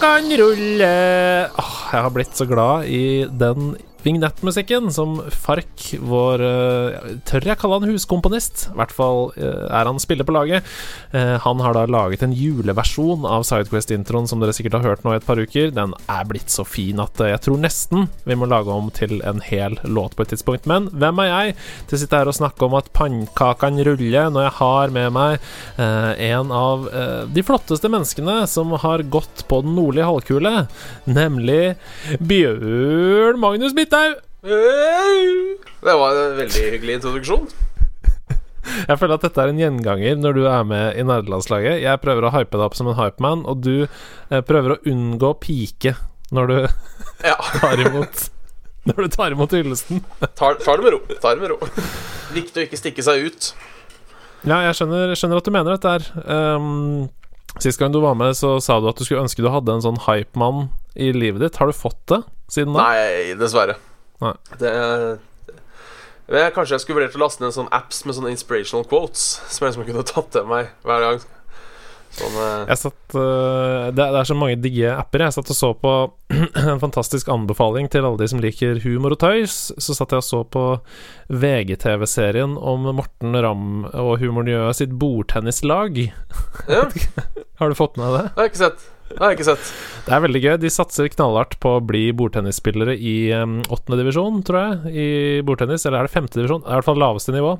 Pannekakene rulle. Åh, Jeg har blitt så glad i den vignettmusikken som Fark, vår uh, Tør jeg kalle han huskomponist? I hvert fall uh, er han spiller på laget. Uh, han har da laget en juleversjon av Sidequest-introen som dere sikkert har hørt nå i et par uker. Den er blitt så fin at jeg tror nesten vi må lage om til en hel låt på et tidspunkt. Men hvem er jeg til å sitte her og snakke om at pannekakene ruller, når jeg har med meg en av de flotteste menneskene som har gått på den nordlige halvkule, nemlig Bjørn Magnus Midthaug? Det var en veldig hyggelig introduksjon. Jeg føler at dette er en gjenganger når du er med i nerdelandslaget. Jeg prøver å hype deg opp som en hypeman, og du eh, prøver å unngå pike når du ja. tar imot Når du tar imot hyllesten. Tar, tar, det med ro. Tar det med ro. Viktig å ikke stikke seg ut. Ja, jeg skjønner, skjønner at du mener dette her. Um, Sist gang du var med, så sa du at du skulle ønske du hadde en sånn hypemann i livet ditt. Har du fått det siden da? Nei, dessverre. Nei. Det, det, Kanskje jeg skulle vurdert å laste ned en sånn apps med sånne inspirational quotes som jeg liksom kunne tatt til meg hver gang. Sånn. Jeg satt uh, det, det, er så mange digge apper. Jeg satt og så på en fantastisk anbefaling til alle de som liker humor og tøys. Så satt jeg og så på VGTV-serien om Morten Ramm og Humorniø sitt bordtennislag. Ja. Har du fått med deg det? Jeg har ikke sett. Det har jeg ikke sett. Det er veldig gøy. De satser knallhardt på å bli bordtennisspillere i åttende um, divisjon, tror jeg, i bordtennis. Eller er det femte divisjon? Det er i hvert fall laveste nivå.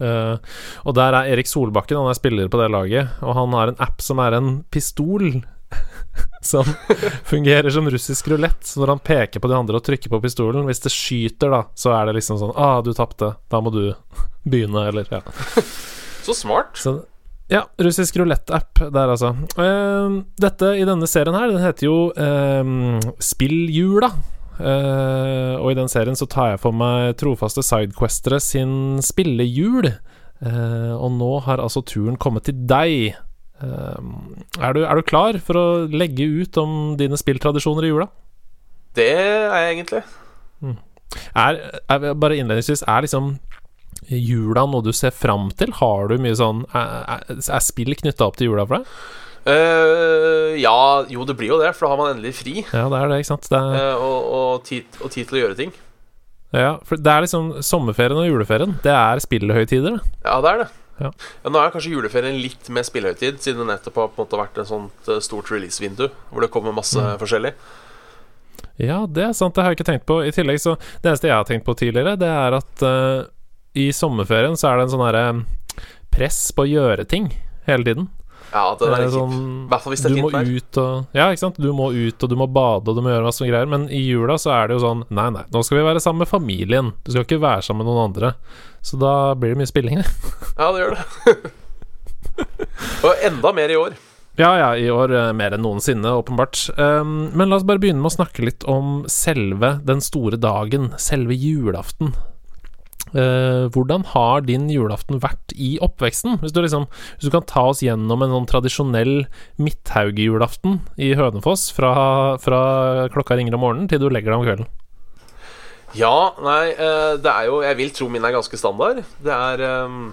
Uh, og der er Erik Solbakken, han er spiller på det laget, og han har en app som er en pistol. som fungerer som russisk rulett. Så når han peker på de andre og trykker på pistolen, hvis det skyter, da, så er det liksom sånn Ah, du tapte. Da må du begynne, eller Ja. så smart. Så, ja, russisk rulett-app der, altså. Uh, dette i denne serien her, den heter jo uh, Spilljula. Uh, og i den serien så tar jeg for meg trofaste sidequestere sin spillejul. Uh, og nå har altså turen kommet til deg. Uh, er, du, er, du, klar for å legge ut om dine spilltradisjoner i jula? Det er jeg egentlig. Mm. Er, er, bare innledningsvis, er liksom jula noe du ser fram til? Har du mye sånn Er, er spill knytta opp til jula for deg? Uh, ja, jo, det blir jo det, for da har man endelig fri. Ja, det er det, ikke sant er... uh, og, og, tid, og, tid, til å gjøre ting. Ja, for det er liksom sommerferien og juleferien. Det er spillhøytider, det. Ja, det er det. Ja. Ja, nå er kanskje juleferien litt mer spillhøytid, siden det nettopp har på en måte vært et sånt eh, stort release-vindu hvor det kommer masse mm. forskjellig. Ja, det er sant. Det har jeg ikke tenkt på. I tillegg så Det eneste jeg har tenkt på tidligere, det er at uh, i sommerferien så er det en sånn herre press på å gjøre ting hele tiden. Ja, det er litt sånn, hvert fall hvis det er fint vær. Ja, ikke sant. Du må ut, og du må bade, og du må gjøre masse greier. Men i jula så er det jo sånn Nei, nei, nå skal vi være sammen med familien. Du skal ikke være sammen med noen andre. Så da blir det mye spilling, ja, det gjør det. og enda mer i år. Ja, ja, i år eh, mer enn noensinne, åpenbart. Um, men la oss bare begynne med å snakke litt om selve den store dagen. Selve julaften. Uh, hvordan har din julaften vært i oppveksten? Hvis du, liksom, hvis du kan ta oss gjennom en sånn tradisjonell Midthauge-julaften i Hønefoss fra, fra, klokka ringer om morgenen til du legger deg om kvelden. Ja, nei, uh, det er jo Jeg vil tro min er ganske standard. Det er uh,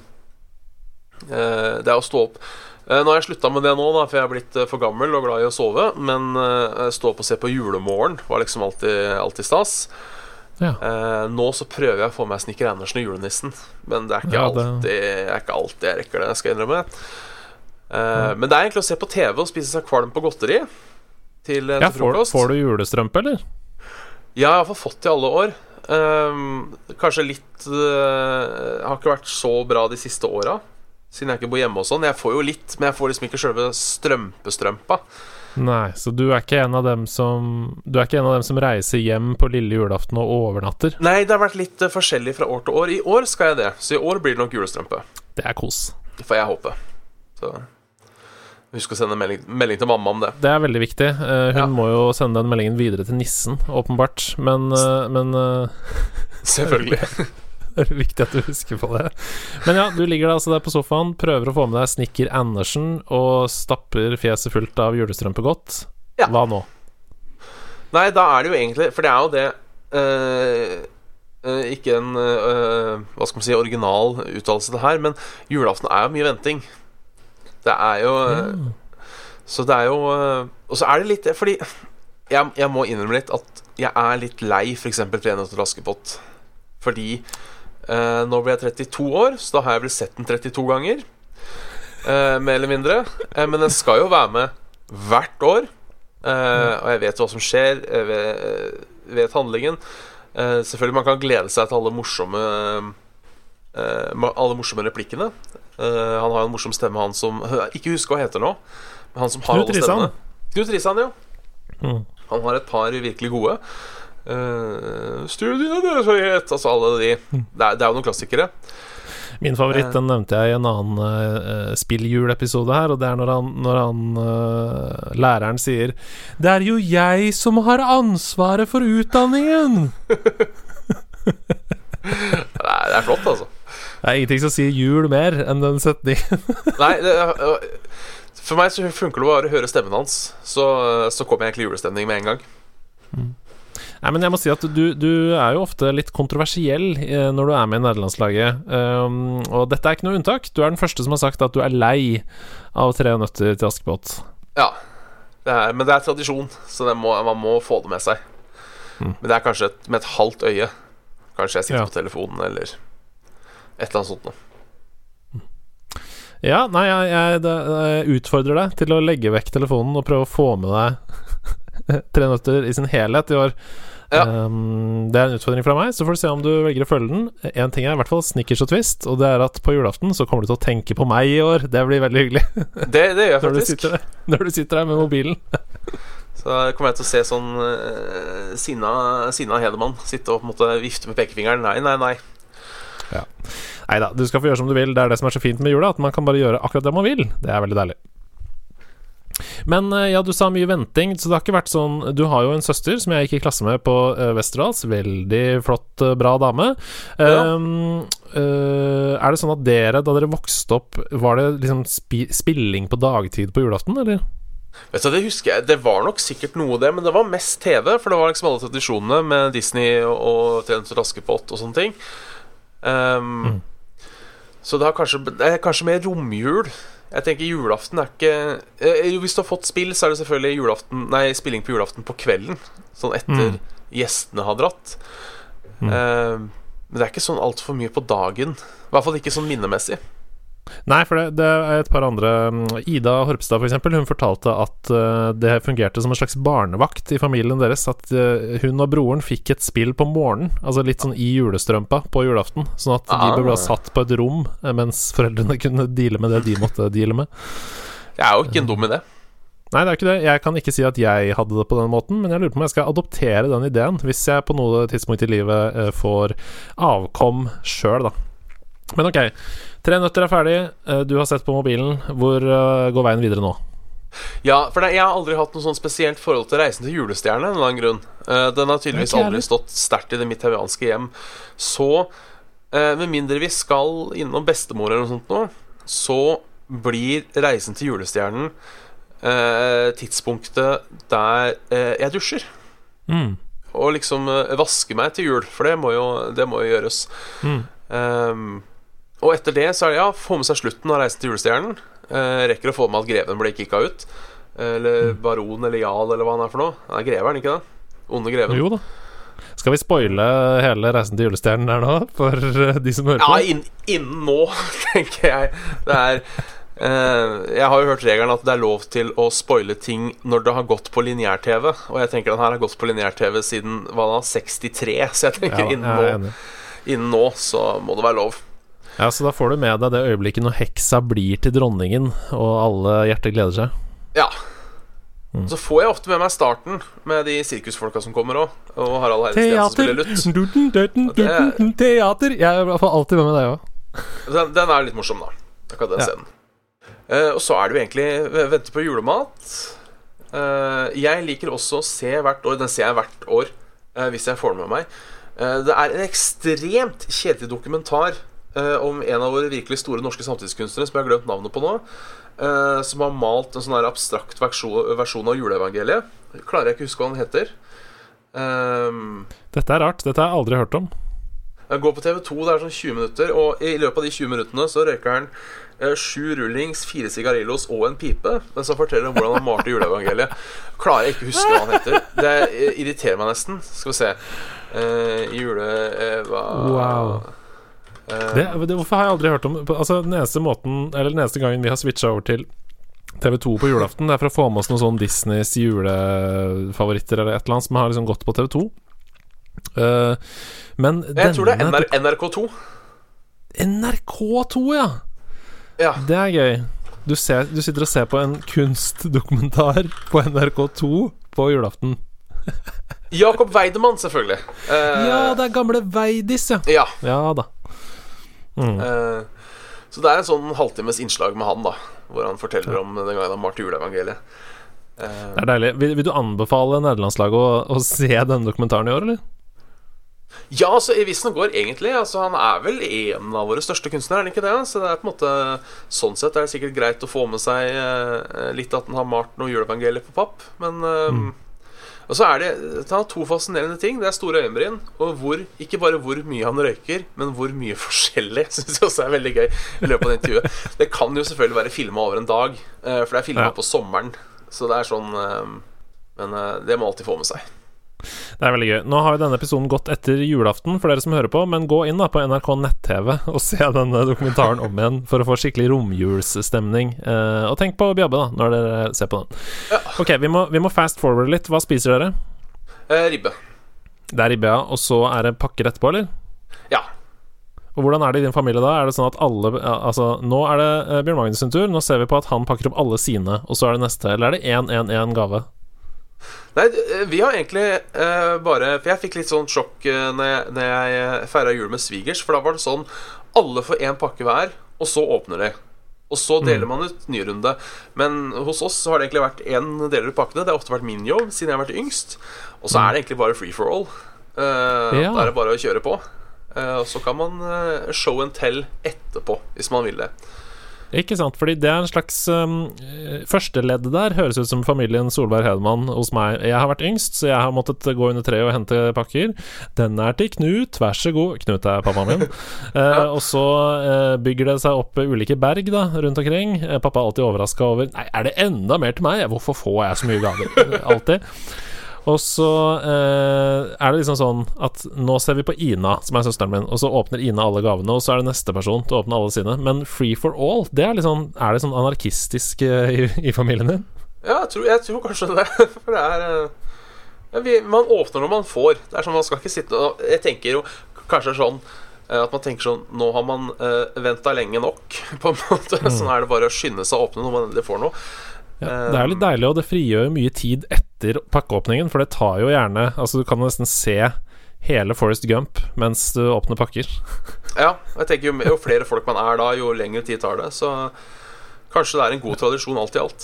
Det er å stå opp Nå har jeg slutta med det nå, da, for jeg er blitt for gammel og glad i å sove. Men stå opp og se på Julemorgen var liksom alltid, alltid stas. Ja. Uh, nå så prøver jeg å få meg Snikker Andersen og julenissen, men det er ikke, ja, det... Alltid, er ikke alltid jeg rekker det. Jeg skal innrømme Uh, ja. Men det er egentlig å se på TV og spise seg kvalm på godteri til, eh, ja, til frokost. Får, får, du julestrømpe, eller? Ja, jeg har fått det i alle år. Um, kanskje litt uh, Har ikke vært så bra de siste åra, siden jeg ikke bor hjemme og sånn. Jeg får jo litt, men jeg får liksom ikke sjølve strømpestrømpa. Nei, så du er ikke en av dem som Du er ikke en av dem som reiser hjem på lille julaften og overnatter? Nei, det har vært litt uh, forskjellig fra år til år. I år skal jeg det, så i år blir det nok julestrømpe. Det er kos. Det får jeg håpe. Så Husk å sende melding, melding, til mamma om det. Det er veldig viktig. Uh, hun ja. må jo sende den meldingen videre til nissen, åpenbart. Men, uh, men Selvfølgelig. Det er viktig at du husker på det. Men ja, du ligger altså der på sofaen, prøver å få med deg Snikker Andersen og stapper fjeset fullt av julestrømpegodt. Ja. Hva nå? Nei, da er det jo egentlig For det er jo det øh, øh, Ikke en øh, hva skal man si original uttalelse, det her, men julaften er jo mye venting. Det er jo mm. Så det er jo Og så er det litt det, fordi jeg, jeg må innrømme litt at jeg er litt lei f.eks. Tre nøtter til Askepott. Fordi eh, nå blir jeg 32 år, så da har jeg vel sett den 32 ganger. Uh, mer eller mindre. Uh, men den skal jo være med hvert år. Og jeg vet hva som skjer. Jeg vet, vet handlingen. Selvfølgelig man kan glede seg til alle morsomme Alle morsomme replikkene. Han har en morsom stemme, han som Ikke husker hva heter nå. Men han som har Knut alle stemmene. Knut Risan, ja. Mm. Han har et par virkelig gode. Uh, Studiene deres høyhet Altså alle de det er, det er jo noen klassikere. Min favoritt den nevnte jeg i en annen uh, spillhjulepisode her, og det er når han, når han uh, læreren sier 'Det er jo jeg som har ansvaret for utdanningen'. Er, det er flott, altså. Det er ingenting som sier jul mer enn den setningen. Nei, det, for meg så funker det bare å høre stemmen hans. Så, så kommer jeg egentlig i julestemning med en gang. Nei, men jeg må si at du, du er jo ofte litt kontroversiell eh, når du er med i nederlandslaget. Um, og dette er ikke noe unntak. Du er den første som har sagt at du er lei av Tre nøtter til Askepott. Ja. Det er, men det er tradisjon, så må, man må få det med seg. Mm. Men det er kanskje et, med et halvt øye. Kanskje jeg sitter Ja. på telefonen eller et eller annet sånt noe. Ja, nei, jeg, jeg, jeg utfordrer deg til å legge vekk telefonen og prøve å få med deg Tre nøtter i sin helhet i år. Ja. Um, det er en utfordring fra meg, så får du se om du velger å følge den. Én ting er i hvert fall snickers og twist, og det er at på julaften så kommer du til å tenke på meg i år. Det blir veldig hyggelig Det, det gjør jeg når du faktisk. sitter når du sitter der med mobilen. Så kommer jeg til å se sånn uh, sinna, sinna Hedemann sitte og på en måte vifte med pekefingeren. Nei, nei, nei. Nei da, du skal få gjøre som du vil. Det er det som er så fint med jula, at man kan bare gjøre akkurat det man vil. Det er veldig deilig. Men eh, ja, du sa mye venting, så det har ikke vært sånn Du har jo en søster som jeg gikk i klasse med på uh, Westerdals. Veldig flott, eh, bra dame. Ja. Um, Uh, er det sånn at dere, da dere vokste opp, var det liksom spi spilling på dagtid på julaften, eller? Vet du, Det husker jeg Det var nok sikkert noe, det, men det var mest TV. For det var liksom alle tradisjonene med Disney og, og Askepott og sånne ting. Um, Så det, har kanskje, det er kanskje mer romjul. Jeg tenker julaften er ikke eh, jo, Hvis du har fått spill, så er det selvfølgelig julaften Nei, spilling på julaften på kvelden. Sånn etter Mm. gjestene har dratt. Mm. Um, men det er ikke sånn altfor mye på dagen. I hvert fall ikke sånn minnemessig. Nei, for det, det er et par andre mm, Ida Horpstad, for eksempel, hun fortalte at eh, det fungerte som en slags barnevakt i familien deres. At eh, hun og broren fikk et spill på morgenen, altså litt sånn i julestrømpa på julaften. Sånn at de Ah. ble satt på et rom, eh, mens foreldrene kunne deale med det de måtte deale med. Det er jo ikke en dum idé. Nei, det er ikke det. Jeg kan ikke si at jeg hadde det på den måten, men jeg lurer på om jeg skal adoptere den ideen, hvis jeg på noe tidspunkt i livet får avkom sjøl, da. Men ok, Tre nøtter er ferdig, eh, du har sett på mobilen. Hvor eh, går veien videre nå? Ja, for det, jeg har aldri hatt noe sånn spesielt forhold til Reisen til julestjerne. av en eller annen grunn Eh, Den har tydeligvis aldri stått sterkt i det midthavianske hjem. Så eh, med mindre vi skal innom bestemor eller noe sånt nå, så blir Reisen til julestjernen eh, tidspunktet der jeg dusjer. Mm. Og liksom vaske meg til jul, for det må jo, det må jo gjøres. Mm. Ehm, og etter det så er det ja, få med seg slutten av Reisen til julestjernen. Eh, rekker å få med at greven ble kicka ut. Eller Mm. baron eller jarl eller hva han er for noe. Han er greve, er ikke det? Onde greven. Jo da. Skal vi spoile hele Reisen til julestjernen her nå, for eh, de som hører Ja, på? inn, innen nå, tenker jeg. Det er eh, Jeg har jo hørt regelen at det er lov til å spoile ting når det har gått på lineær-TV. Og jeg tenker den her har gått på lineær-TV siden hva da, 63, så jeg tenker Ja, innen, nå, innen nå så må det være lov. Ja, så da får du med deg det øyeblikket når heksa blir til dronningen, og alle hjerter gleder seg. Ja. Mm. Så får jeg ofte med meg starten med de sirkusfolka som kommer òg. Og Harald Heide Steen som spiller lutt. Er- Teater! Jeg får alltid med meg det òg. Den, den er litt morsom, da. Akkurat den Ja. scenen. Uh, og så er det jo egentlig vente på julemat. Uh, jeg liker også å se hvert år Den ser jeg hvert år uh, hvis jeg får den med meg. Det er en ekstremt kjedelig dokumentar eh, om en av våre virkelig store norske samtidskunstnere som jeg har glemt navnet på nå. eh, som har malt en sånn her abstrakt versjon, versjon av juleevangeliet. Klarer jeg ikke å huske hva han heter. Um, Dette er rart. Dette har jeg aldri hørt om. Jeg går på TV2, det er sånn 20 minutter, og i løpet av de 20 minuttene så røyker han eh, sju rullings, fire sigarillos og en pipe, mens han forteller om hvordan han malte juleevangeliet. Klarer jeg ikke å huske hva han heter. Det eh, irriterer meg nesten. Skal vi se. Uh, jule... Uh, Wow. Eh, Det, det, hvorfor har jeg aldri hørt om Altså Den eneste måten Eller den eneste gangen vi har switcha over til TV2 på julaften, det er for å få med oss noen sånn Disneys julefavoritter eller et eller annet som har liksom gått på TV2. Uh, men jeg tror det er NR NRK2. NRK2, ja! Ja. Det er gøy. Du, ser, du sitter og ser på en kunstdokumentar på NRK2 på julaften. Jakob Weidemann, selvfølgelig. Uh, Ja, det er gamle Veidis, ja. ja. Ja da. Mm. Eh, så det er en sånn halvtimes innslag med han, da. Hvor han forteller om den gangen han malte juleevangeliet. Eh, Det er deilig. Vil, vil du anbefale nederlandslaget å, å se denne dokumentaren i år, eller? ja, altså i vissen går egentlig. Altså, han er vel en av våre største kunstnere, er han ikke det? Så det er på en måte Sånn sett er det sikkert greit å få med seg eh, litt at han har malt noe juleevangeliet på papp, men eh, Og så er det Han har to fascinerende ting. Det er store øyenbryn, og hvor, ikke bare hvor mye han røyker, men hvor mye forskjellig. Syns jeg også er veldig gøy i løpet av intervjuet. Det kan jo selvfølgelig være filma over en dag, eh, for det er filma Ja. på sommeren. Så det er sånn eh, Men eh, det må alltid få med seg. Det er veldig gøy. Nå har jo denne episoden gått etter julaften for dere som hører på, men gå inn da på NRK nett-TV og se denne dokumentaren om igjen for å få skikkelig romjulsstemning. Eh, og tenk på Bjabbe, da, når dere ser på den. Ok, vi må, vi må fast forward litt. Hva spiser dere? Eh, ribbe. Det er ribbe, ja. Og så er det pakker etterpå, eller? Ja. Og hvordan er det i din familie da? Er det sånn at alle ja, Altså, nå er det eh, Bjørn Magnus sin tur. Nå ser vi på at han pakker opp alle sine, og så er det neste. Eller er det 1-1-1 gave? Nei, eh, vi har egentlig eh, bare For jeg fikk litt sånn sjokk eh, når jeg, når jeg feira jul med svigers. For da var det sånn alle får én pakke hver, og så åpner de. Og så deler man ut ny runde. Men hos oss så har det egentlig vært én deler ut pakkene. Det har ofte vært min jobb, siden jeg har vært yngst. Og så er det egentlig bare free for all. Eh, Ja. Da er det bare å kjøre på. Eh, og så kan man eh, show and tell etterpå, hvis man vil det. Ikke sant, fordi det er en slags um, Førsteleddet der høres ut som familien Solberg Hedman hos meg. Jeg har vært yngst, så jeg har måttet gå under treet og hente pakker. Den er til Knut, vær så god. Knut er pappaen min. uh, og så uh, bygger det seg opp ulike berg da, rundt omkring. Uh, pappa er alltid overraska over Nei, er det enda mer til meg? Hvorfor får jeg så mye gaver? Alltid. Og så eh, er det liksom sånn at nå ser vi på Ina, som er søsteren min, og så åpner Ina alle gavene, og så er det neste person til å åpne alle sine. Men free for all, det er sånn Er det sånn anarkistisk eh, i, i familien din? Ja, jeg tror, jeg tror kanskje det. For det er eh, vi, Man åpner når man får. Det er sånn Man skal ikke sitte og Jeg tenker jo kanskje sånn eh, at man tenker sånn Nå har man uh, venta lenge nok, på en måte. Sånn er det bare å skynde seg å åpne når man endelig får noe. Ja, det er litt deilig, og det frigjør jo mye tid etter pakkeåpningen, for det tar jo gjerne Altså, du kan nesten se hele Forest Gump mens du åpner pakker. Ja, jeg tenker jo, jo flere folk man er da, jo lengre tid tar det. Så kanskje det er en god tradisjon alt i alt.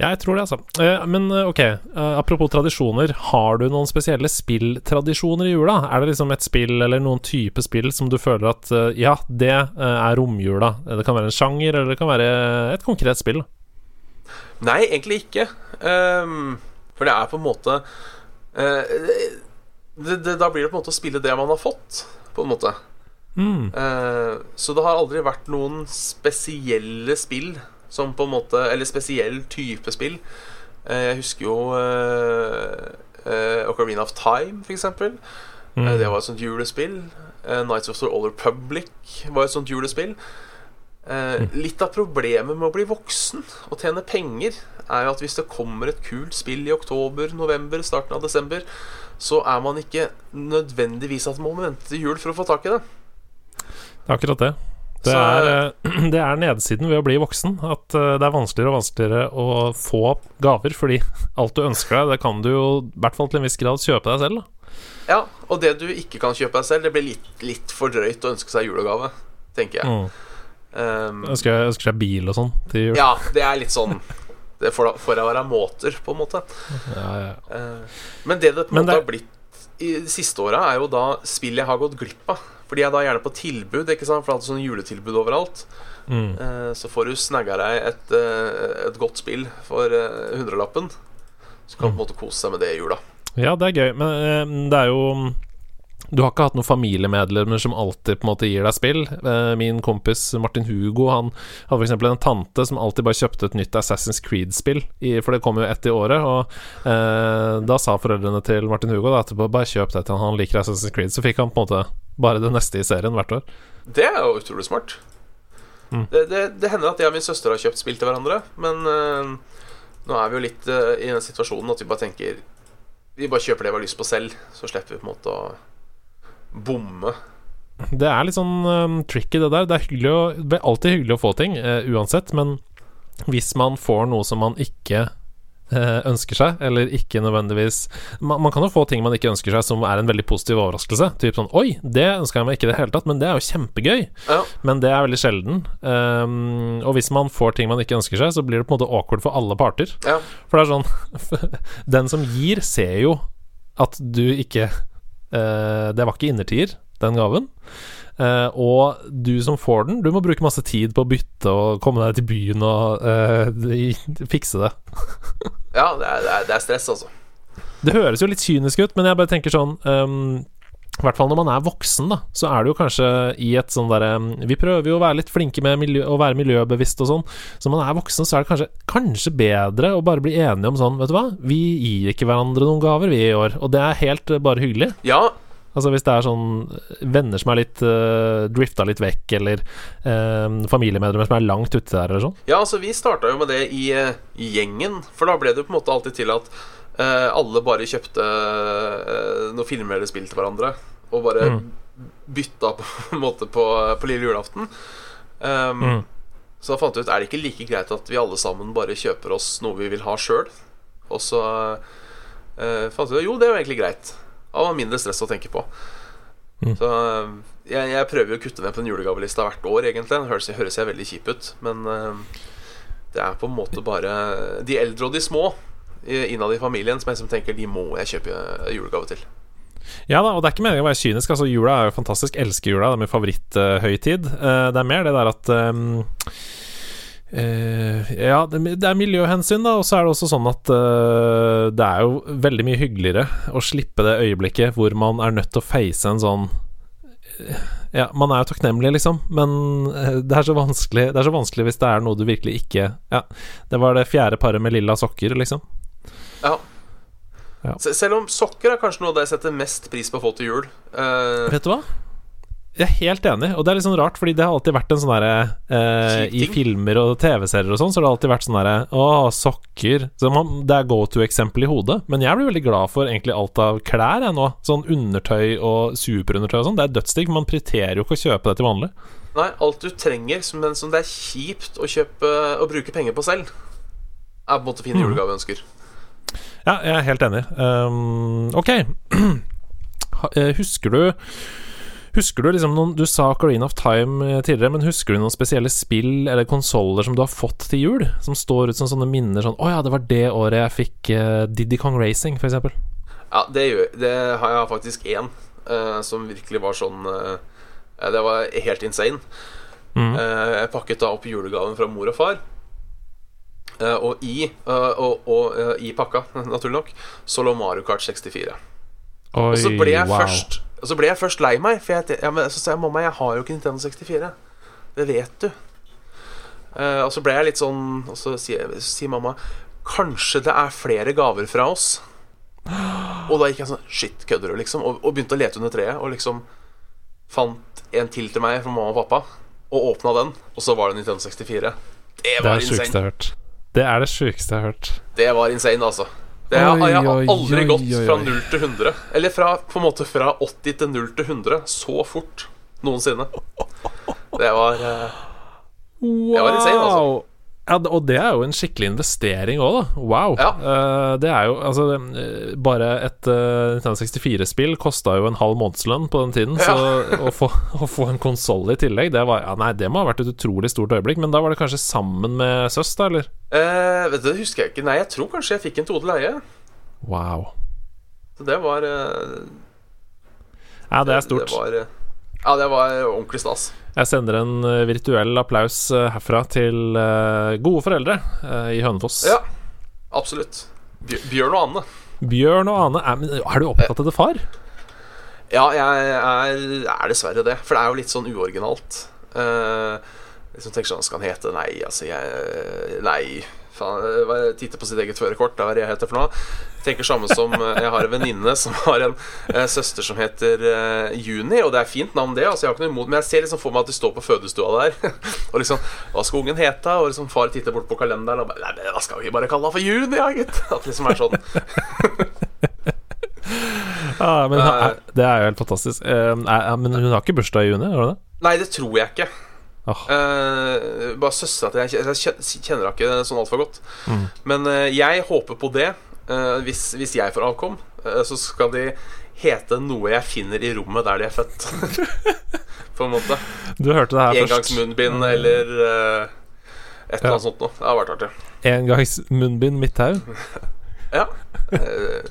Ja, jeg tror det, altså. Eh, men eh, ok, eh, apropos tradisjoner. Har du noen spesielle spilltradisjoner i jula? Er det liksom et spill eller noen type spill som du føler at eh, ja, det eh, er romjula? Det kan være en sjanger, eller det kan være et konkret spill. Nei, egentlig ikke. Um, for det er på en måte uh, det, det, Da blir det på en måte å spille det man har fått, på en måte. Mm. Uh, så det har aldri vært noen spesielle spill som på en måte Eller spesiell type spill. Uh, jeg husker jo Ocarina of Time, for eksempel. Mm. Det var et sånt julespill. Nights of the Old Republic var et sånt julespill. Eh, litt av problemet med å bli voksen og tjene penger er jo at hvis det kommer et kult spill i oktober, november, starten av desember, så er man ikke nødvendigvis at man må vente til jul for å få tak i det. Det er akkurat det. Det Så- er, eh, det er nedsiden ved å bli voksen. At eh, det er vanskeligere og vanskeligere å få gaver, fordi alt du ønsker deg, det kan du jo i hvert fall til en viss grad kjøpe deg selv. Da. Ja, og det du ikke kan kjøpe deg selv, det blir litt, litt for drøyt å ønske seg julegave, tenker jeg. Mm. Um, Ønsker, ønsker seg bil og sånn til jul. ja, det er litt sånn Det får da være måter, på en måte. Ja, ja. Uh, men det det på en måte det- har blitt i de siste åra, er jo da spill jeg har gått glipp av. Fordi jeg da gjerne på tilbud, ikke sant? for det er alltid sånn juletilbud overalt. Mm. Uh, så får du snagga deg et, uh, et godt spill for eh, hundrelappen. Så kan du på en måte kose seg med det i jula. Ja, det er gøy, men det er jo du har ikke hatt noen familiemedlemmer som alltid på en måte gir deg spill. Eh, min kompis Martin Hugo Han hadde f.eks. en tante som alltid bare kjøpte et nytt Assassin's Creed-spill, for det kom jo ett i året. Og eh, da sa foreldrene til Martin Hugo da, etterpå bare kjøp det til han, han liker Assassin's Creed. Så fikk han på en måte bare det neste i serien hvert år. Det er jo utrolig smart. Mm. Det, det, det, hender at jeg og min søster har kjøpt spill til hverandre, men uh, nå er vi jo litt uh, i den situasjonen at vi bare tenker Vi bare kjøper det vi har lyst på selv, så slipper vi på en måte å bomme. Det er litt sånn um, tricky, det der. Det er, å, det alltid hyggelig å få ting, uh, uansett, men hvis man får noe som man ikke uh, ønsker seg, eller ikke nødvendigvis man, man, kan jo få ting man ikke ønsker seg, som er en veldig positiv overraskelse. Typ sånn Oi, det ønsker jeg meg ikke i det hele tatt, men det er jo kjempegøy. Ja. Men det er veldig sjelden. Um, og hvis man får ting man ikke ønsker seg, så blir det på en måte awkward for alle parter. Ja. For det er sånn Den som gir, ser jo at du ikke det var ikke innertier, den gaven. Uh, og du som får den, du må bruke masse tid på å bytte og komme deg til byen og uh, fikse det. ja, det er, det er, stress, altså. Det høres jo litt kynisk ut, men jeg bare tenker sånn um, i hvert fall når man er voksen, da, så er det jo kanskje i et sånn derre Vi prøver jo å være litt flinke med miljø, å være miljøbevisst og sånn. Så når man er voksen, så er det kanskje, kanskje bedre å bare bli enige om sånn, vet du hva, vi gir ikke hverandre noen gaver, vi, i år. Og det er helt uh, bare hyggelig. Ja. Altså hvis det er sånn venner som er litt uh, drifta litt vekk, eller uh, familiemedlemmer som er langt ute der, eller sånn. Ja, altså vi starta jo med det i, i gjengen, for da ble det på en måte alltid til at alle bare kjøpte uh, noen filmer eller spill til hverandre. Og bare mm. bytta på en måte på, på lille julaften. Um, mm. Så da fant vi ut Er det ikke like greit at vi alle sammen bare kjøper oss noe vi vil ha sjøl? Og så uh, fant vi ut jo, det er jo egentlig greit. Det var mindre stress å tenke på. Mm. Så jeg, jeg, prøver jo å kutte ned på den julegavelista hvert år, egentlig. Det høres, høres jeg veldig kjip ut, men det er på en måte bare de eldre og de små innad i familien som jeg som tenker de må jeg kjøpe julegave til. Ja da, og det er ikke meningen å være kynisk. Altså, jula er jo fantastisk. Elsker jula. Det er min favoritthøytid. Uh, det er mer det der at um, Uh, ja, det, er miljøhensyn, da, og så er det også sånn at det er jo veldig mye hyggeligere å slippe det øyeblikket hvor man er nødt til å face en sånn Ja, man er jo takknemlig, liksom, men det er så vanskelig Det er så vanskelig hvis det er noe du virkelig ikke Ja, det var det fjerde paret med lilla sokker, liksom. Ja. ja. Selv om sokker er kanskje noe av det jeg setter mest pris på å få til jul. Uh, Vet du hva? Jeg er helt enig, og det er litt sånn rart, fordi det har alltid vært en sånn derre eh, I filmer og TV-serier og sånn, så har det alltid vært sånn derre Å, sokker. Så man, det er go to-eksempel i hodet. Men jeg blir veldig glad for egentlig alt av klær, jeg nå. Sånn undertøy og superundertøy og sånn. Det er dødsdigg. Man prioriterer jo ikke å kjøpe det til vanlig. Nei, alt du trenger, men som det er kjipt å kjøpe og bruke penger på selv, er på en måte fine mm. julegaveønsker. Ja, jeg er helt enig. Um, ok. Eh, husker du Husker du liksom noen Du sa Careen of Time eh, tidligere, men husker du noen spesielle spill eller konsoller som du har fått til jul? Som står ut som sånne minner sånn Å oh ja, det var det året jeg fikk uh, Diddy Kong Racing, f.eks. Ja, det, gjør, det har jeg faktisk én uh, som virkelig var sånn uh, Det var helt insane. Mm. jeg pakket da opp julegaven fra mor og far. Uh, og, i, uh, og, og uh, i, pakka, naturlig nok, så lå Mario Kart 64. Oi, og så ble wow. først så ble jeg først lei meg. For jeg, ja, men, så sa jeg mamma, jeg har jo ikke Nintendo 64. Det vet du. og så ble jeg litt sånn Og så sier, sier, mamma Kanskje det er flere gaver fra oss. Og da gikk jeg sånn Shit, kødder du, liksom? Og, og, begynte å lete under treet. Og liksom fant en til til meg fra mamma og pappa. Og åpna den, og så var det Nintendo 64. Det var det insane. Jeg hørt. Det er det sjukeste jeg har hørt. Det var insane, altså. Det har, jeg har aldri gått fra 0 til 100. Eller fra, på en måte fra 80 til 0 til 100 så fort noensinne. Det var uh, Det var insane, altså. Ja, og det er jo en skikkelig investering òg, da. Wow. Ja. Uh, det er jo altså uh, Bare et uh, Nintendo 64-spill kosta jo en halv månedslønn på den tiden, ja. så å få, å få en konsoll i tillegg, det var ja, Nei, det må ha vært et utrolig stort øyeblikk. Men da var det kanskje sammen med søs, da, eller? vet du, det husker jeg ikke. Nei, jeg tror kanskje jeg fikk en til leie. Wow. Så det var Ja, det er stort. Det, det var, ja, det var ordentlig stas. Jeg sender en eh, virtuell applaus eh, herfra til eh, gode foreldre i Hønefoss. Ja, absolutt. Bjørn og Anne. Bjørn og Ane. Er, er du opptatt av det, far? Ja, jeg er, er dessverre det. For det er jo litt sånn uoriginalt. Uh, liksom tenker sånn Skal han hete Nei, altså, jeg Nei. Faen, titte på sitt eget førerkort. Hva er det jeg heter for noe? Tenker samme som eh, Jeg har en venninne som har en eh, søster som heter eh, Juni, og det er fint navn, det. Altså, jeg har ikke noe imot Men jeg ser liksom for meg at de står på fødestua der, og liksom Hva skal ungen hete? Og liksom far titter bort på kalenderen og bare Nei, da skal vi bare kalle henne for Juni, ja, gitt. At det liksom er sånn. Ja, men det er jo helt fantastisk. Men hun har ikke bursdag i juni, har hun det? Nei, det tror jeg ikke. Oh. Uh, bare søstera til jeg, jeg kjenner henne ikke sånn altfor godt. Mm. Men uh, jeg håper på det. Uh, hvis, hvis, jeg får avkom, så skal de hete noe jeg finner i rommet der de er født. på en måte. Du hørte det her først. Engangsmunnbind eller et eller annet sånt noe. Det har vært artig. Engangsmunnbind Midthaug? ja.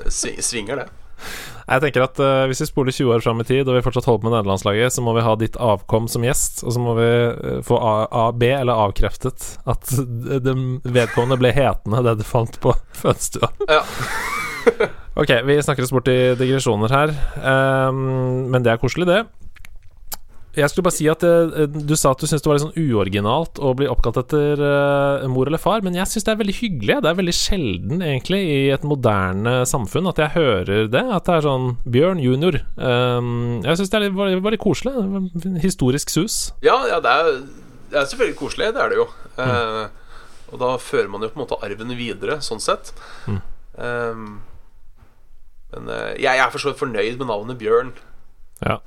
svinger det. Jeg tenker at uh, Hvis vi spoler 20 år fram i tid, og vi fortsatt holder på med nederlandslaget, så må vi ha ditt avkom som gjest, og så må vi uh, få A, A, B, eller avkreftet, at de vedkommende ble hetende det du fant på fødestua. Ja. ok, vi snakker oss bort i digresjoner her, um, men det er koselig, det. Jeg skulle bare si at uh, Du sa at du syntes det var litt sånn uoriginalt å bli oppkalt etter uh, mor eller far, men jeg syns det er veldig hyggelig. Det er veldig sjelden, egentlig, i et moderne samfunn at jeg hører det. At det er sånn Bjørn junior. Um, jeg syns det er litt, bare, bare koselig. Historisk sus. Ja, ja det, er, det, er, selvfølgelig koselig. Det er det jo. Mm. Uh, og da fører man jo på en måte arven videre, sånn sett. Mm. Um, men jeg, jeg er for så vidt fornøyd med navnet Bjørn. Ja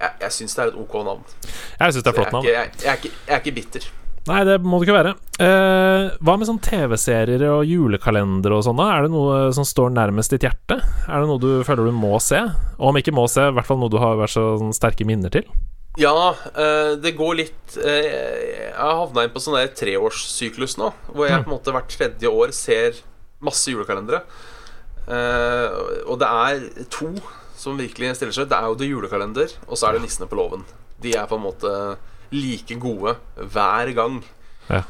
jeg, jeg syns det er et ok navn. Jeg syns det er flott navn. Jeg, jeg, jeg er ikke bitter. Nei, det må det ikke være. Eh, hva med sånn TV-serier og julekalender og sånn? Er det noe som står nærmest ditt hjerte? Er det noe du føler du må se? Og om ikke må se, i hvert fall noe du har vært så sånn sterke minner til? Ja, eh, det går litt eh, Jeg har havna inn på sånn der treårssyklus nå, hvor jeg mm. på en måte hvert tredje år ser masse julekalendere. Eh, og det er to som virkelig stiller seg, det er jo det julekalender, og så er det Nissene på låven. De er på en måte like gode hver gang. Ja.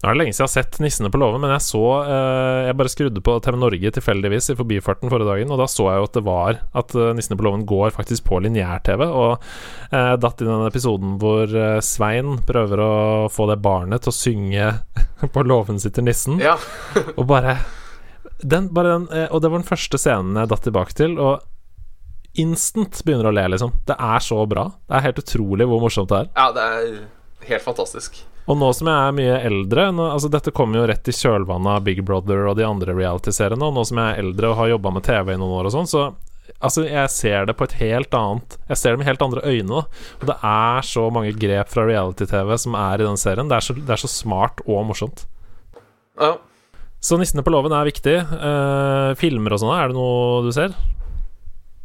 Nå er det lenge siden jeg har sett Nissene på låven, men jeg så eh, Jeg bare skrudde på TV Norge tilfeldigvis i forbifarten forrige dagen, og da så jeg jo at det var at uh, Nissene på låven går faktisk på lineær-TV, og eh, datt i den episoden hvor eh, Svein prøver å få det barnet til å synge 'På låven sitter nissen', ja. og bare den, bare den, eh, Og det var den første scenen jeg datt tilbake til, og instant begynner å le, liksom. Det er så bra. Det er helt utrolig hvor morsomt det er. Ja, det er helt fantastisk. Og nå som jeg er mye eldre nå, altså Dette kommer jo rett i kjølvannet av Big Brother og de andre reality-seriene. Og nå som jeg er eldre og har jobba med TV i noen år og sånn, så Altså, jeg ser det på et helt annet Jeg ser det med helt andre øyne. Og det er så mange grep fra reality-TV som er i den serien. Det er, så, det er så, smart og morsomt. Ja. Så 'Nissene på låven' er viktig. Uh, filmer og sånn, er det noe du ser?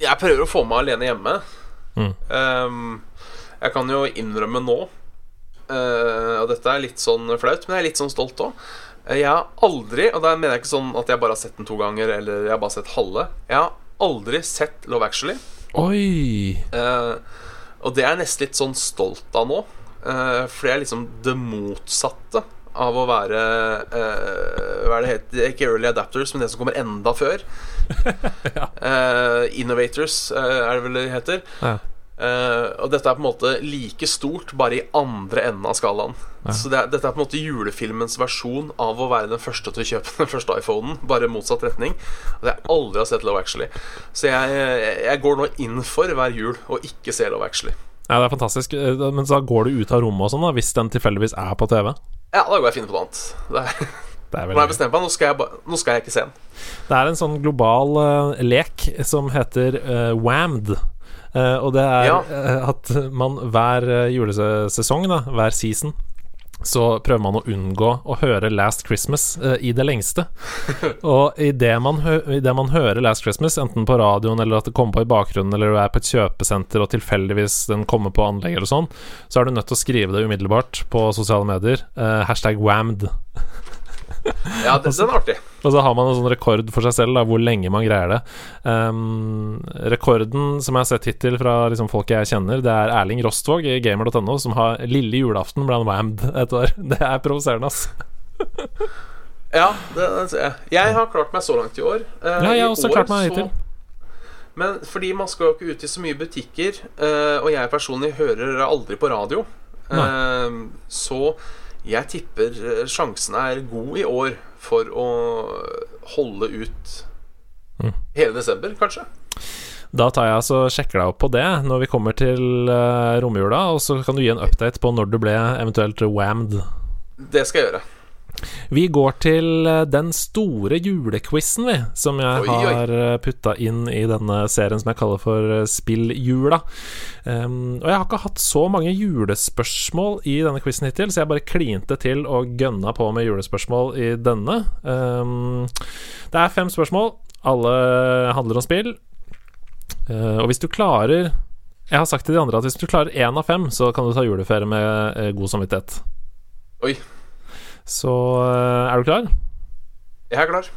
Jeg prøver å få meg alene hjemme. Mm. Um, jeg kan jo innrømme nå, uh, og dette er litt sånn flaut, men jeg er litt sånn stolt òg. Jeg har aldri, og da mener jeg ikke sånn at jeg bare har sett den to ganger, eller jeg har bare sett halve. Jeg har aldri sett Love Actually. Oi uh, Og det er jeg nesten litt sånn stolt av nå. Uh, for det er liksom det motsatte av å være Hva er det heter? Ikke Early Adapters, men det som kommer enda før. ja. uh, Innovators, uh, er det vel det heter. Ja. Uh, og dette er på en måte like stort, bare i andre enden av skalaen. Ja. Så det er, dette er på en måte julefilmens versjon av å være den første til å kjøpe den første iPhonen. Bare motsatt retning. Og det jeg aldri har sett Love Actually. Så jeg, jeg går nå inn for hver jul å ikke se Love Actually. Ja, det er fantastisk. Men så går du ut av rommet og sånn, da, hvis den tilfeldigvis er på TV? Ja, da går jeg og finner på noe annet. Det er nå har jeg bestemt meg, nå skal jeg, nå skal jeg, ikke se den. Det er en sånn global uh, lek som heter uh, WAMD. Uh, og det er ja. at man hver julesesong, da, hver season, så prøver man å unngå å høre Last Christmas uh, i det lengste. og idet man, i det man hører Last Christmas, enten på radioen eller at det kommer på i bakgrunnen, eller du er på et kjøpesenter og tilfeldigvis den kommer på anlegg eller sånn, så er du nødt til å skrive det umiddelbart på sosiale medier. Uh, hashtag wammed. Ja, det, den er artig. Og så har man en sånn rekord for seg selv, da, hvor lenge man greier det. Um, rekorden som jeg har sett hittil fra liksom, folk jeg kjenner, det er Erling Rostvåg i gamer.no, som har lille julaften ble han wammed et år. Det er provoserende, ass. ja, det, det ser jeg. Har klart meg så langt i år. Uh, ja, jeg har også klart meg hittil. Men fordi man skal jo ikke ut i så mye butikker, uh, og jeg personlig hører aldri på radio, uh, så jeg tipper sjansen er god i år for å holde ut Mm. hele desember, kanskje. Da tar jeg altså sjekker deg opp på det når vi kommer til uh, romjula, og så kan du gi en update på når du ble eventuelt whammed. Det skal jeg gjøre. Vi går til eh, den store julequizen, vi, som jeg Oi, oi. har uh, putta inn i denne serien som jeg kaller for uh, Spilljula. Um, og jeg har ikke hatt så mange julespørsmål i denne quizen hittil, så jeg bare klinte til og gønna på med julespørsmål i denne. Um, det er fem spørsmål. Alle handler om spill. Uh, og hvis du klarer Jeg har sagt til de andre at hvis du klarer én av fem, så kan du ta juleferie med god samvittighet. Oi. Så uh, er du klar? Jeg er klar.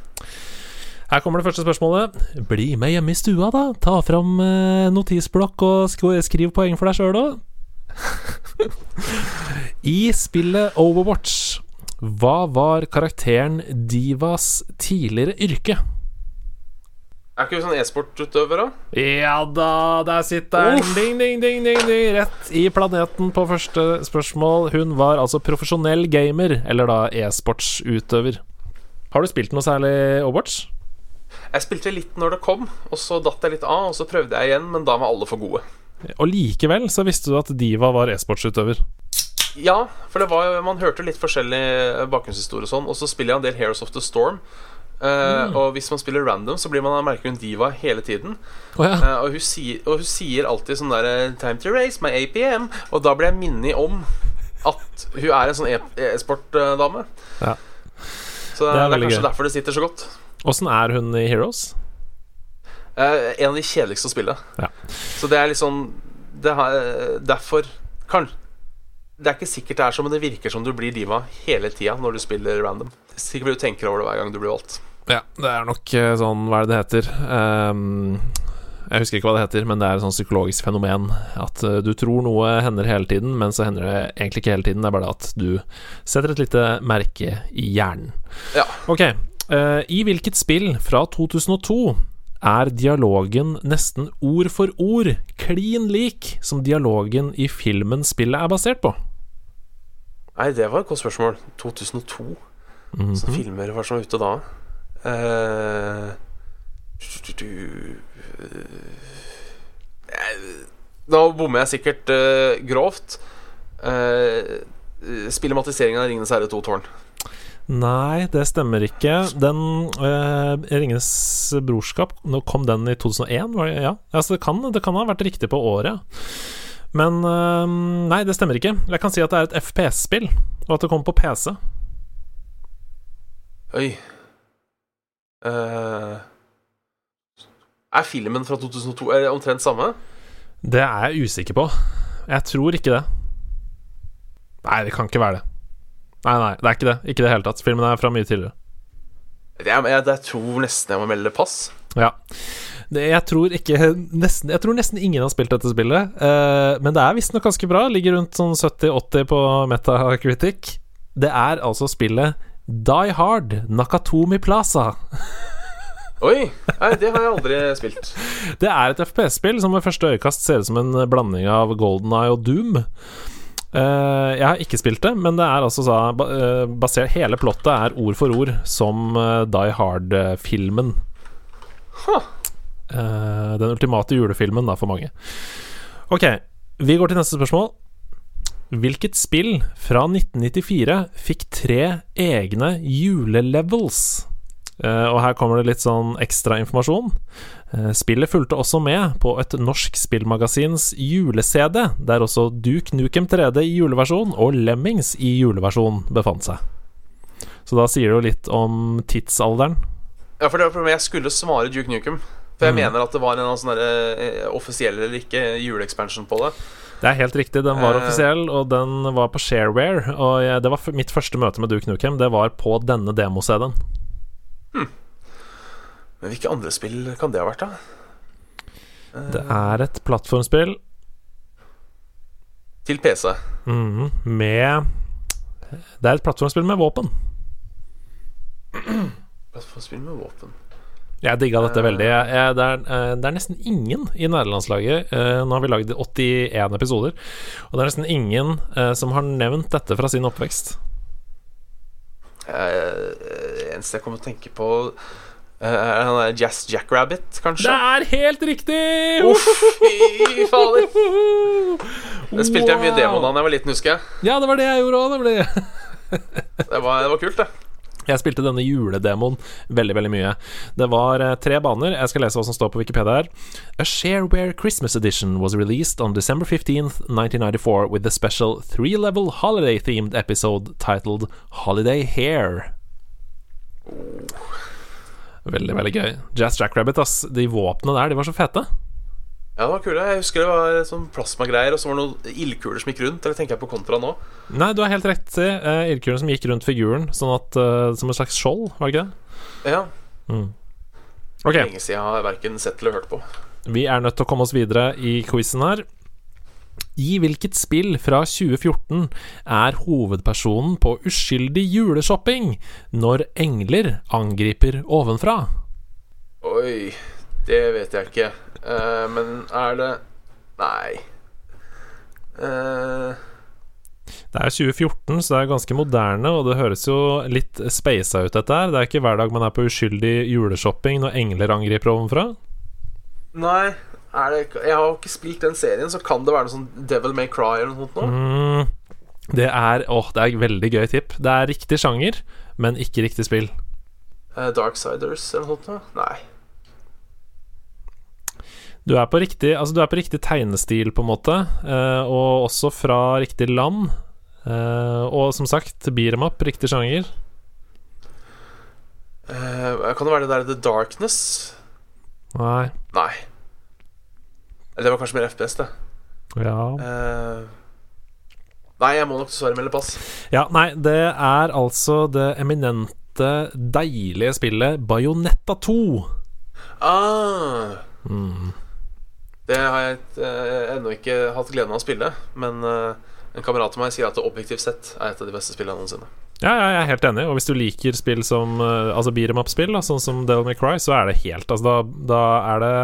Her kommer det første spørsmålet. Bli med hjemme i stua, da. Ta fram eh, notisblokk og sk skriv poeng for deg sjøl òg. I spillet Overwatch, hva var karakteren Divas tidligere yrke? Er ikke du sånn e-sportutøver, da? Ja da, der sitter den. Ding, ding, ding, ding, ding. Rett i planeten på første spørsmål. Hun var altså profesjonell gamer, eller da e-sportsutøver. Har du spilt noe særlig Overwatch? Jeg spilte litt når det kom, og så datt jeg litt av, og så prøvde jeg igjen, men da var alle for gode. Og likevel så visste du at Diva var e-sportsutøver. Ja, for det var jo, man hørte litt forskjellig bakgrunnshistorie og sånn, og så spiller jeg en del Heroes of the Storm. Eh, Og hvis man spiller random, så blir man merker hun diva hele tiden. Oh, ja. Eh, og, hun sier, og hun sier alltid sånn der 'Time to race my APM', og da blir jeg minnet om at hun er en sånn e- e-sport-dame. Ja. Så det Det er er, kanskje gøy. derfor det sitter så godt. Åssen er hun i Heroes? Eh, en av de kjedeligste å spille. Ja. Så det er litt sånn det har, Derfor kan, Det er ikke sikkert det er sånn, men det virker som du blir diva hele tida når du spiller random. Sikkert du tenker over det hver gang du blir valgt. Ja, det er nok eh, sånn Hva er det det heter? Um, jeg husker ikke hva det heter, men det er et sånn psykologisk fenomen. At eh, du tror noe hender hele tiden, men så hender det egentlig ikke hele tiden. Det er bare at du setter et lite merke i hjernen. Ja. Ok. Uh, I hvilket spill fra 2002 er dialogen nesten ord for ord klin lik som dialogen i filmen spillet er basert på? Nei, det var et godt spørsmål. 2002. Mm -hmm. Så filmer var som var ute da? Uh, Nå bommer jeg sikkert uh, grovt. Uh, Spillematiseringen av 'Ringenes herre 2 tårn'. Nei, det stemmer ikke. Den uh, Ringenes brorskap Nå kom den i 2001, var det? Ja. Altså, det, kan, det kan ha vært riktig på året. Men eh, nei, det stemmer ikke. Jeg kan si at det er et FPS-spill, og at det kommer på PC. Oi. Uh, er filmen fra 2002 er det omtrent samme? Det er jeg usikker på. Jeg tror ikke det. Nei, det kan ikke være det. Nei, nei, det er ikke det. Ikke i det hele tatt. Filmen er fra mye tidligere. Jeg, jeg, jeg tror nesten jeg må melde pass. Ja. Det, jeg tror ikke nesten, Jeg tror nesten ingen har spilt dette spillet. uh, men det er visstnok ganske bra. Ligger rundt sånn 70-80 på Metacritic. Det er altså spillet Die Hard Nakatomi Plaza. Oi! Nei, det har jeg aldri spilt. Det er et FPS-spill som ved første øyekast ser ut som en blanding av Golden Eye og Doom. Uh, jeg har ikke spilt det, men det er altså så, ba- eh, basert Hele plottet er ord for ord som uh, Die Hard-filmen. Huh. Eh, den ultimate julefilmen, da, for mange. Ok, vi går til neste spørsmål. Hvilket spill fra 1994 fikk tre egne julelevels? Uh, og her kommer det litt sånn ekstra informasjon. Uh, spillet fulgte også med på et norsk spillmagasins jule-CD, der også Duke Nukem 3D i juleversjon og Lemmings i juleversjon befant seg. Så da sier det jo litt om tidsalderen. Ja, for det var problemet Jeg skulle svare Duke Nukem. For jeg Mm. mener at det var en sånn eh, offisiell eller ikke juleexpansion på det. Det er helt riktig, den var Eh. offisiell, og den var på Shareware. Og jeg, det var mitt første møte med Duke Nukem. Det var på denne demo-CD-en. Men hvilke andre spill kan det ha vært, da? Det er et plattformspill Til PC. Mm, med Det er et plattformspill med våpen. Plattformspill med våpen. Jeg digga dette veldig. Jeg, jeg, det, er, eh, det, er, nesten ingen i nederlandslaget uh, Nå har vi lagd 81 episoder, og det er nesten ingen uh, som har nevnt dette fra sin oppvekst. Det eneste jeg kommer til å tenke på er han der Jazz Jackrabbit, kanskje? Det er helt riktig! Uff, fy fader! Det spilte jeg mye demo da jeg var liten, husker jeg. Ja, det var det jeg gjorde òg, nemlig. det, var, det var kult, det. Jeg spilte denne juledemoen veldig veldig mye. Det var eh, tre baner. Jeg skal lese hva som står på Wikipedia her. A Shareware Christmas Edition was released on December 15th, 1994 with a special three-level holiday-themed episode titled Holiday Hair. Veldig, veldig gøy. Jazz Jackrabbit, ass. De våpnene der, de var så fete. Ja, det var kule. Jeg husker det var sånn plasmagreier, og så var det noen ildkuler som gikk rundt. Eller tenker jeg på kontra nå? Nei, du har helt rett. Uh, ildkulen som gikk rundt figuren, sånn at uh, som et slags skjold, var det ikke det? Ja. Mm. Ok. Lenge siden jeg har verken sett eller hørt på. Vi er nødt til å komme oss videre i quizen her. I hvilket spill fra 2014 er hovedpersonen på uskyldig juleshopping når engler angriper ovenfra? Oi, det vet jeg ikke. Uh, men er det Nei. Uh... Det er 2014, så det er ganske moderne, og det høres jo litt speisa ut, dette her. Det er ikke hver dag man er på uskyldig juleshopping når engler angriper ovenfra. Nei, det, jeg har ikke spilt den serien, så kan det være noe sånn Devil May Cry eller noe sånt mm, det er Åh, det er et veldig gøy tipp. Det er riktig sjanger, men ikke riktig spill. Uh, Darksiders eller noe sånt? Nei. Du er på riktig, altså du er på riktig tegnestil, på en måte, eh, og også fra riktig land. Eh, og som sagt, up, riktig sjanger. Eh, kan det være det der The Darkness? Nei. Nei. Det var kanskje mer FPS, det. Ja. Uh, nei, jeg må nok dessverre melde pass. Ja, nei, det er altså det eminente, deilige spillet Bajonetta 2. Ah. Mm. Det har jeg uh, ennå ikke hatt gleden av å spille, men uh, en kamerat av meg sier at det objektivt sett er et av de beste spillene noensinne. Ja, ja, jeg er helt enig. Og hvis du liker spill som uh, Altså beat em up-spill, sånn som Devil May Cry, så er det helt Altså, da, da er det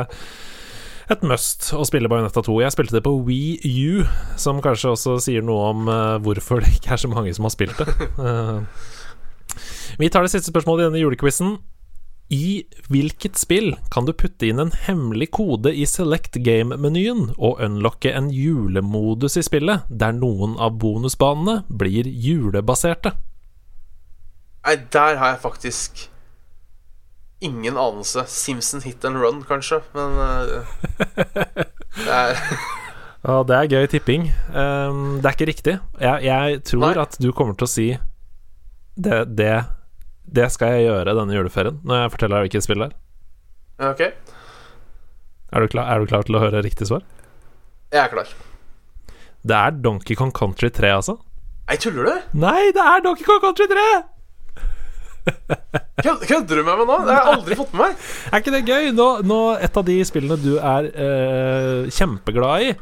et must å spille Bajonetta 2. Jeg spilte det på Wii U, som kanskje også sier noe om uh, hvorfor det ikke er så mange som har spilt det. Uh, vi tar det siste spørsmålet i denne julequizen. I hvilket spill kan du putte inn en hemmelig kode i select game-menyen og unlocke en julemodus i spillet, der noen av bonusbanene blir julebaserte? Nei, der har jeg faktisk ingen anelse. Simpson hit and run, kanskje, men uh, det Ja, det er gøy tipping. Um, det er ikke riktig. Jeg, jeg tror Nei. at du kommer til å si det, det, det, skal jeg gjøre denne juleferien, når jeg forteller deg hvilket spill det er. Ok er du, klar, er du klar til å høre riktig svar? Jeg er klar. Det er Donkey Kong Country 3, altså. Nei, tuller du? Nei, det er Donkey Kong Country 3! Kødder du med meg nå? Det har jeg aldri fått med meg. Er ikke det gøy? Nå, nå Et av de spillene du er eh, kjempeglad i,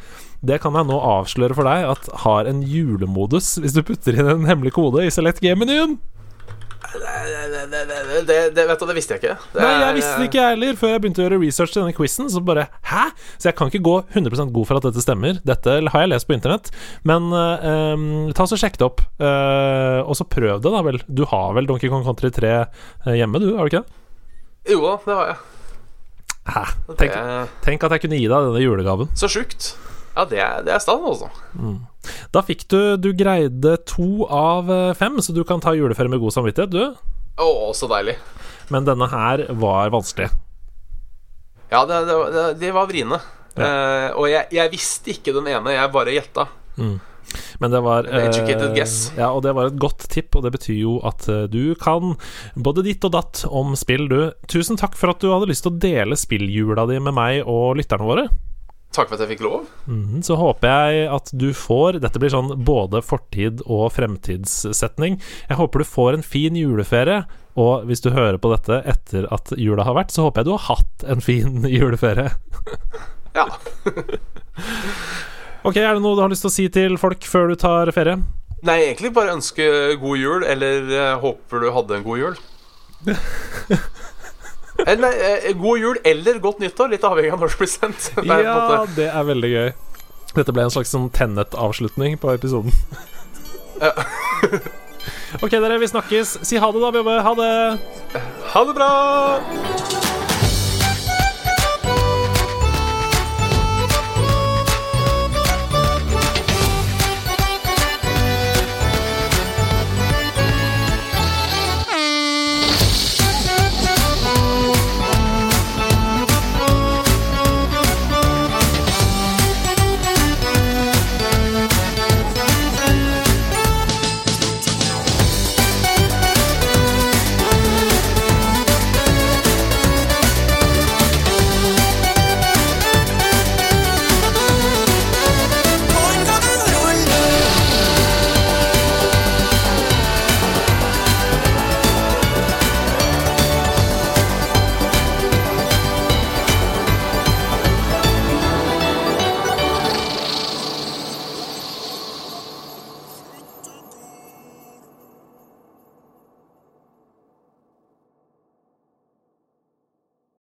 det kan jeg nå avsløre for deg at har en julemodus hvis du putter inn en hemmelig kode i Select Game-menyen. Det, det, det, det, vet du, det visste jeg ikke. Nei, jeg visste det ikke jeg heller før jeg begynte å gjøre research til denne quizen. Så bare Hæ?! Så jeg kan ikke gå 100 god for at dette stemmer. Dette har jeg lest på internett. Men uh, ta så sjekk det opp. Uh, og så prøv det, da vel. Du har vel Donkey Kong Country 3 eh, hjemme, du? Har du ikke det? Jo da, det har jeg. Hæ? Tenk, tenk at jeg kunne gi deg denne julegaven. Så sjukt. Ja, det er, det er stand, altså. Mm. Da fikk du Du greide to av eh, fem, så du kan ta juleferie med god samvittighet, du. Å, så deilig. Men denne her var vanskelig. Ja, det, det, det var vriene. Ja. Eh, og jeg, jeg, visste ikke den ene, jeg bare gjetta. Mm. Men det var Educated guess. Ja, og det var et godt tipp, og det betyr jo at uh, du kan både ditt og datt om spill, du. Tusen takk for at du hadde lyst til å dele spilljula di med meg og lytterne våre. Takk for at jeg fikk lov. Mm, så håper jeg at du får Dette blir sånn både fortid- og fremtidssetning. Jeg håper du får en fin juleferie. Og hvis du hører på dette etter at jula har vært, så håper jeg du har hatt en fin juleferie. ja. ok, er det noe du har lyst til å si til folk før du tar ferie? Nei, egentlig bare ønske god jul, eller uh, håper du hadde en god jul. Eh, eh, god jul eller godt nyttår, litt avhengig av når det blir sendt. Det er Ja, det er veldig gøy. Dette ble en slags sånn Tennet-avslutning på episoden. Ja. ok, dere, vi snakkes. Si ha det, da, Bjobbe. Ha det. Ha det bra!